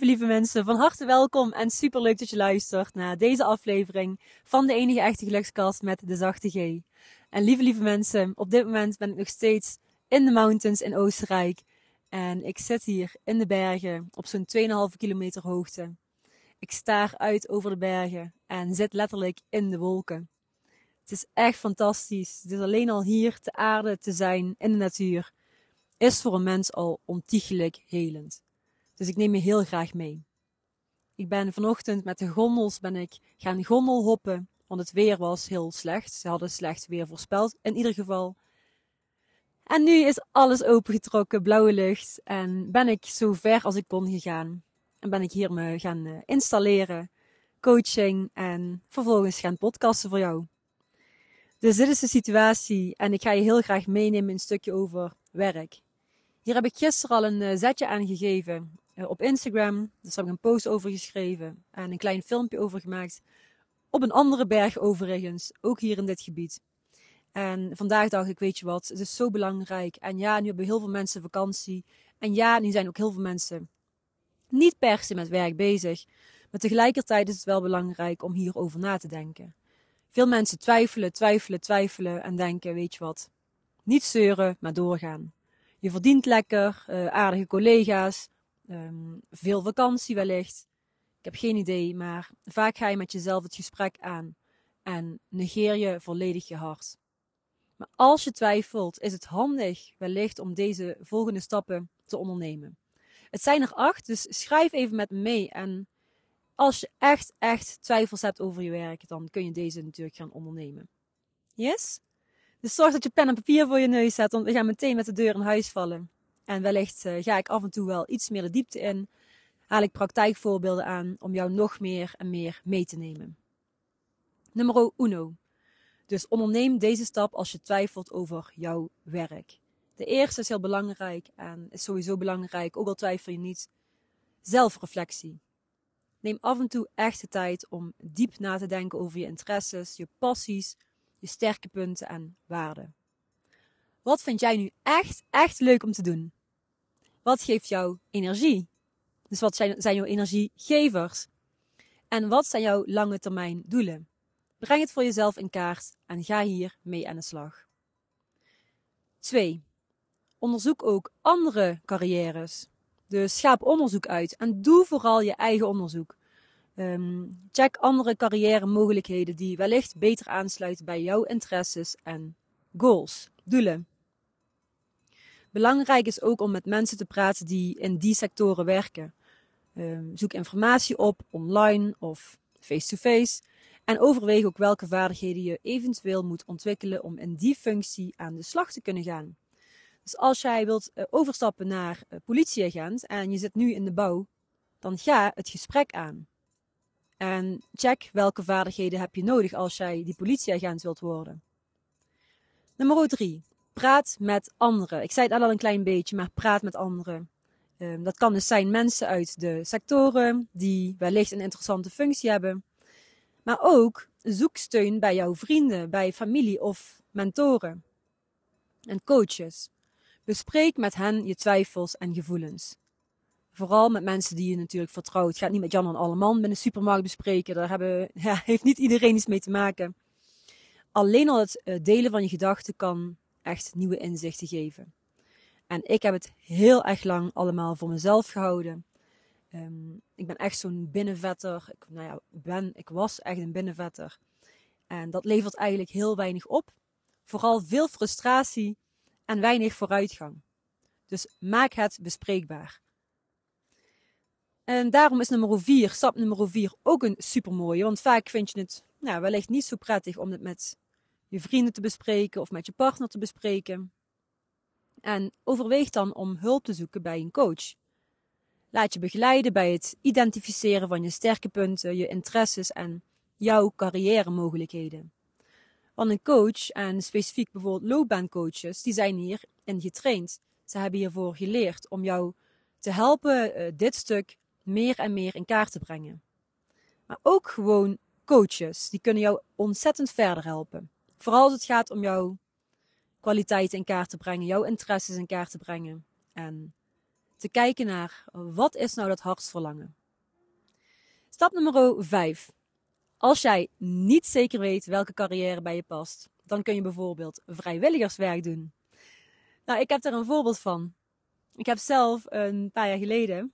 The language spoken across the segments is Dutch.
lieve, lieve mensen, van harte welkom en super leuk dat je luistert naar deze aflevering van de enige echte gelukskast met de zachte G. En lieve, lieve mensen, op dit moment ben ik nog steeds in de mountains in Oostenrijk. En ik zit hier in de bergen op zo'n 2,5 kilometer hoogte. Ik staar uit over de bergen en zit letterlijk in de wolken. Het is echt fantastisch. Is alleen al hier te aarde te zijn in de natuur. Is voor een mens al ontiegelijk helend. Dus ik neem je heel graag mee. Ik ben vanochtend met de gondels ben ik gaan gondelhoppen, want het weer was heel slecht. Ze hadden slecht weer voorspeld in ieder geval. En nu is alles opengetrokken, blauwe lucht. En ben ik zo ver als ik kon gegaan. En ben ik hier me gaan eh, installeren, coaching en vervolgens gaan podcasten voor jou. Dus dit is de situatie en ik ga je heel graag meenemen een stukje over werk. Hier heb ik gisteren al een eh, zetje aan gegeven op Instagram. Daar heb ik een post over geschreven en een klein filmpje over gemaakt. Op een andere berg overigens, ook hier in dit gebied. En vandaag dacht ik, weet je wat, het is zo belangrijk. En ja, nu hebben heel veel mensen vakantie. En ja, nu zijn ook heel veel mensen niet per se met werk bezig. Maar tegelijkertijd is het wel belangrijk om hierover na te denken. Veel mensen twijfelen, twijfelen, twijfelen en denken, weet je wat, niet zeuren, maar doorgaan. Je verdient lekker, uh, aardige collega's, um, veel vakantie wellicht. Ik heb geen idee, maar vaak ga je met jezelf het gesprek aan en negeer je volledig je hart. Maar als je twijfelt, is het handig wellicht om deze volgende stappen te ondernemen. Het zijn er acht, dus schrijf even met me mee. En als je echt, echt twijfels hebt over je werk, dan kun je deze natuurlijk gaan ondernemen. Yes? Dus zorg dat je pen en papier voor je neus zet, want we gaan meteen met de deur in huis vallen. En wellicht uh, ga ik af en toe wel iets meer de diepte in. Haal ik praktijkvoorbeelden aan om jou nog meer en meer mee te nemen. Nummer uno. Dus onderneem deze stap als je twijfelt over jouw werk. De eerste is heel belangrijk en is sowieso belangrijk, ook al twijfel je niet. Zelfreflectie. Neem af en toe echt de tijd om diep na te denken over je interesses, je passies, je sterke punten en waarden. Wat vind jij nu echt, echt leuk om te doen? Wat geeft jou energie? Dus wat zijn, zijn jouw energiegevers? En wat zijn jouw lange termijn doelen? Breng het voor jezelf in kaart en ga hier mee aan de slag. 2. Onderzoek ook andere carrières. Dus schaap onderzoek uit en doe vooral je eigen onderzoek. Um, check andere carrière mogelijkheden die wellicht beter aansluiten bij jouw interesses en goals, doelen. Belangrijk is ook om met mensen te praten die in die sectoren werken. Um, zoek informatie op online of face-to-face. En overweeg ook welke vaardigheden je eventueel moet ontwikkelen om in die functie aan de slag te kunnen gaan. Dus als jij wilt uh, overstappen naar uh, politieagent en je zit nu in de bouw, dan ga het gesprek aan. En check welke vaardigheden heb je nodig als jij die politieagent wilt worden. Nummer 3. Praat met anderen. Ik zei het al een klein beetje, maar praat met anderen. Um, dat kan dus zijn mensen uit de sectoren die wellicht een interessante functie hebben. Maar ook zoek steun bij jouw vrienden, bij familie of mentoren en coaches. Bespreek met hen je twijfels en gevoelens. Vooral met mensen die je natuurlijk vertrouwt. Ga niet met Jan en Alleman binnen de supermarkt bespreken. Daar hebben, ja, heeft niet iedereen iets mee te maken. Alleen al het eh, delen van je gedachten kan echt nieuwe inzichten geven. En ik heb het heel erg lang allemaal voor mezelf gehouden. Um, ik ben echt zo'n binnenvetter. Ik, nou ja, ben, ik was echt een binnenvetter. En dat levert eigenlijk heel weinig op. Vooral veel frustratie en weinig vooruitgang. Dus maak het bespreekbaar. En daarom is nummer 4, stap nummer 4, ook een supermooie. Want vaak vind je het nou, wellicht niet zo prettig om het met je vrienden te bespreken of met je partner te bespreken. En overweeg dan om hulp te zoeken bij een coach. Laat je begeleiden bij het identificeren van je sterke punten, je interesses en jouw carrière mogelijkheden. Want een coach, en specifiek bijvoorbeeld loopbaancoaches, die zijn hierin getraind. Ze hebben hiervoor geleerd om jou te helpen uh, dit stuk meer en meer in kaart te brengen. Maar ook gewoon coaches, die kunnen jou ontzettend verder helpen. Vooral als het gaat om jouw kwaliteiten in kaart te brengen, jouw interesses in kaart te brengen. En te kijken naar wat is nou dat hartsverlangen. Stap nummer 5. Als jij niet zeker weet welke carrière bij je past, dan kun je bijvoorbeeld vrijwilligerswerk doen. Nou, ik heb er een voorbeeld van. Ik heb zelf een paar jaar geleden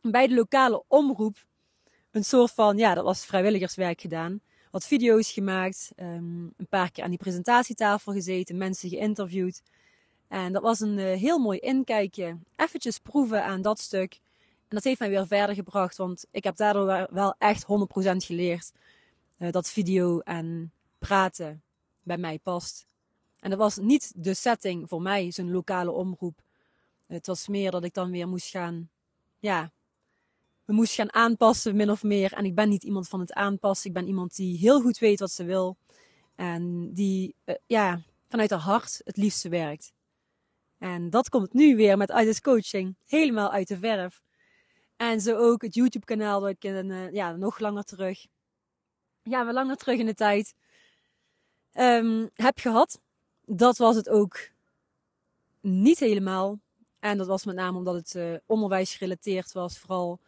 bij de lokale omroep een soort van, ja, dat was vrijwilligerswerk gedaan. Wat video's gemaakt, um, een paar keer aan die presentatietafel gezeten, mensen geïnterviewd. En dat was een uh, heel mooi inkijkje. Eventjes proeven aan dat stuk. En dat heeft mij weer verder gebracht, want ik heb daardoor wel echt 100% geleerd uh, dat video en praten bij mij past. En dat was niet de setting voor mij, zo'n lokale omroep. Het was meer dat ik dan weer moest gaan, ja, moest gaan aanpassen, min of meer. En ik ben niet iemand van het aanpassen. Ik ben iemand die heel goed weet wat ze wil. En die, uh, ja, vanuit haar hart het liefste werkt. En dat komt nu weer met IDES Coaching helemaal uit de verf. En zo ook het YouTube kanaal dat ik in, uh, ja, nog langer terug, ja, we langer terug in de tijd, um, heb gehad. Dat was het ook niet helemaal. En dat was met name omdat het uh, onderwijs gerelateerd was. Vooral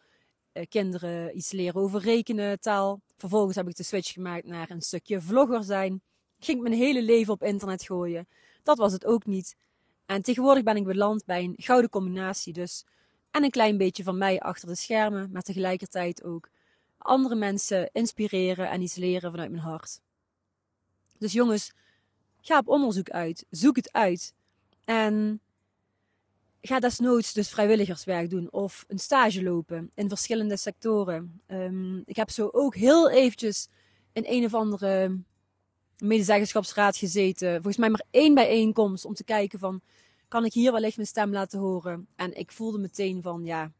kinderen iets leren over rekenen, taal. Vervolgens heb ik de switch gemaakt naar een stukje vlogger zijn. Ging mijn hele leven op internet gooien. Dat was het ook niet. En tegenwoordig ben ik beland bij een gouden combinatie dus. En een klein beetje van mij achter de schermen, maar tegelijkertijd ook andere mensen inspireren en iets leren vanuit mijn hart. Dus jongens, ga op onderzoek uit. Zoek het uit. En ga desnoods dus vrijwilligerswerk doen of een stage lopen in verschillende sectoren. Um, ik heb zo ook heel eventjes in een of andere medezeggenschapsraad gezeten. Volgens mij maar één bijeenkomst om te kijken van, kan ik hier wellicht mijn stem laten horen? En ik voelde meteen van, ja,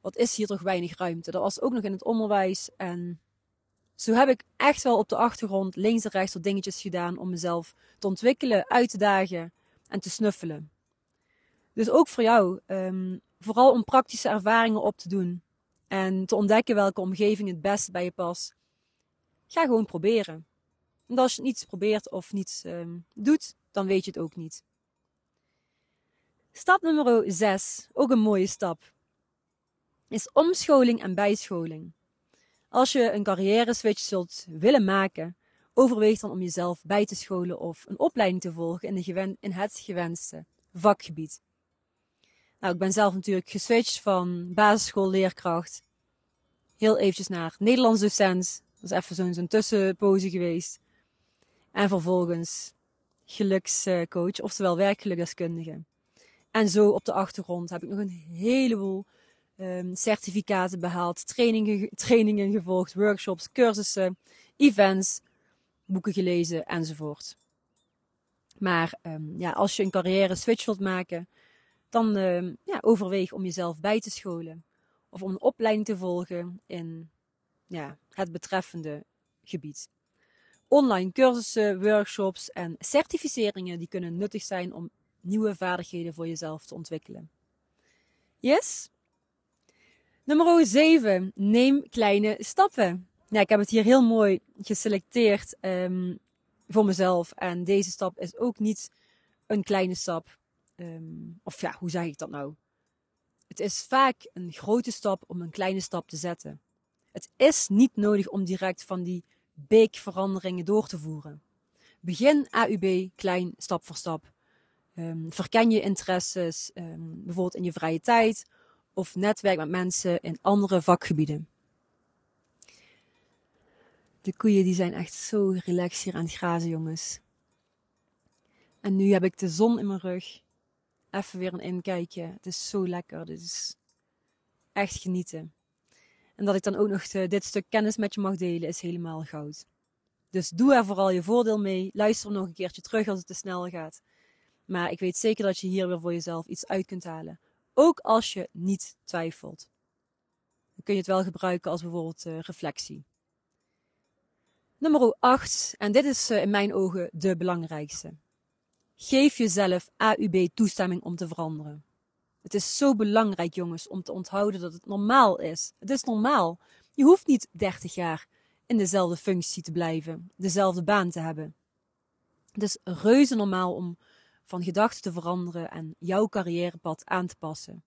wat is hier toch weinig ruimte. Dat was ook nog in het onderwijs en zo heb ik echt wel op de achtergrond links en rechts wat dingetjes gedaan om mezelf te ontwikkelen, uit te dagen en te snuffelen. Dus ook voor jou, um, vooral om praktische ervaringen op te doen en te ontdekken welke omgeving het beste bij je past. Ga gewoon proberen. En als je niets probeert of niets um, doet, dan weet je het ook niet. Stap nummer 6, ook een mooie stap, is omscholing en bijscholing. Als je een carrière switch zult willen maken, overweeg dan om jezelf bij te scholen of een opleiding te volgen in, in het gewenste vakgebied. Nou, ik ben zelf natuurlijk geswitcht van basisschoolleerkracht heel eventjes naar Nederlands docent. Dat is even zo'n tussenpoze geweest. En vervolgens gelukscoach, oftewel werkgelukdeskundige. En zo op de achtergrond heb ik nog een heleboel um, certificaten behaald, trainingen, trainingen gevolgd, workshops, cursussen, events, boeken gelezen enzovoort. Maar um, ja, als je een carrière switch wilt maken, dan um, ja, overweeg om jezelf bij te scholen of om een opleiding te volgen in ja, het betreffende gebied. Online cursussen, workshops en certificeringen die kunnen nuttig zijn om nieuwe vaardigheden voor jezelf te ontwikkelen. Yes? Nummer 7. Neem kleine stappen. Ja, ik heb het hier heel mooi geselecteerd um, voor mezelf. En deze stap is ook niet een kleine stap. Um, of ja, hoe zeg ik dat nou? Het is vaak een grote stap om een kleine stap te zetten. Het is niet nodig om direct van die big veranderingen door te voeren. Begin AUB klein, stap voor stap. Um, verken je interesses, um, bijvoorbeeld in je vrije tijd, of netwerk met mensen in andere vakgebieden. De koeien die zijn echt zo relaxed hier aan het grazen, jongens. En nu heb ik de zon in mijn rug. Even weer een inkijkje. Het is zo lekker. Dit is echt genieten. En dat ik dan ook nog dit stuk kennis met je mag delen, is helemaal goud. Dus doe er vooral je voordeel mee. Luister nog een keertje terug als het te snel gaat. Maar ik weet zeker dat je hier weer voor jezelf iets uit kunt halen. Ook als je niet twijfelt. Dan kun je het wel gebruiken als bijvoorbeeld uh, reflectie. Nummer 8, en dit is uh, in mijn ogen de belangrijkste. Geef jezelf AUB toestemming om te veranderen. Het is zo belangrijk, jongens, om te onthouden dat het normaal is. Het is normaal. Je hoeft niet 30 jaar in dezelfde functie te blijven, dezelfde baan te hebben. Het is reuze normaal om van gedachten te veranderen en jouw carrièrepad aan te passen.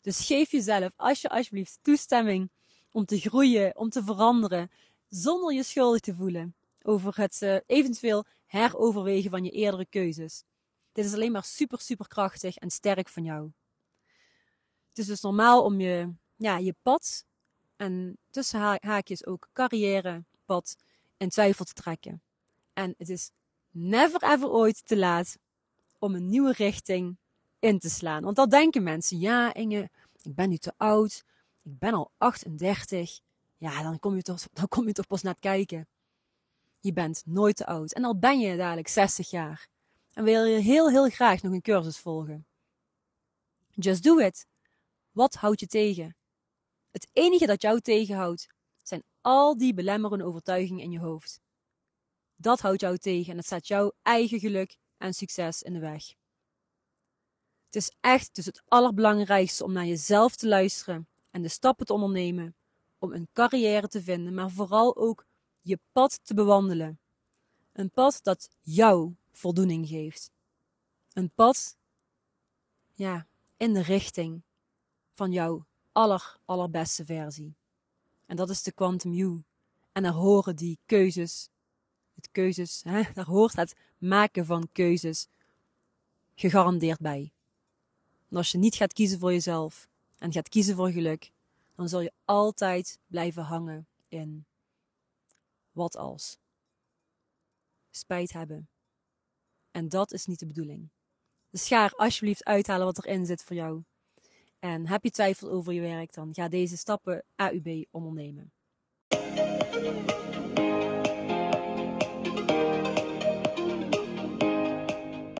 Dus geef jezelf als je alsjeblieft toestemming om te groeien, om te veranderen, zonder je schuldig te voelen over het uh, eventueel heroverwegen van je eerdere keuzes. Dit is alleen maar super, super krachtig en sterk van jou. Het is dus normaal om je, ja, je pad en tussen haakjes ook carrièrepad in twijfel te trekken. En het is never ever ooit te laat om een nieuwe richting in te slaan. Want dat denken mensen. Ja, Inge, ik ben nu te oud. Ik ben al 38. Ja, dan kom je toch, dan kom je toch pas net kijken. Je bent nooit te oud. En al ben je dadelijk 60 jaar. En wil je heel, heel graag nog een cursus volgen. Just do it. Wat houdt je tegen? Het enige dat jou tegenhoudt, zijn al die belemmerende overtuigingen in je hoofd. Dat houdt jou tegen en het staat jouw eigen geluk en succes in de weg. Het is echt dus het allerbelangrijkste om naar jezelf te luisteren en de stappen te ondernemen om een carrière te vinden, maar vooral ook je pad te bewandelen. Een pad dat jou voldoening geeft. Een pad, ja, in de richting van jouw aller, allerbeste versie. En dat is de Quantum You. En daar horen die keuzes, het keuzes, hè, daar hoort het maken van keuzes gegarandeerd bij. En als je niet gaat kiezen voor jezelf en gaat kiezen voor geluk, dan zul je altijd blijven hangen in wat als. Spijt hebben. En dat is niet de bedoeling. Dus ga alsjeblieft uithalen wat erin zit voor jou. En heb je twijfel over je werk, dan ga deze stappen AUB ondernemen.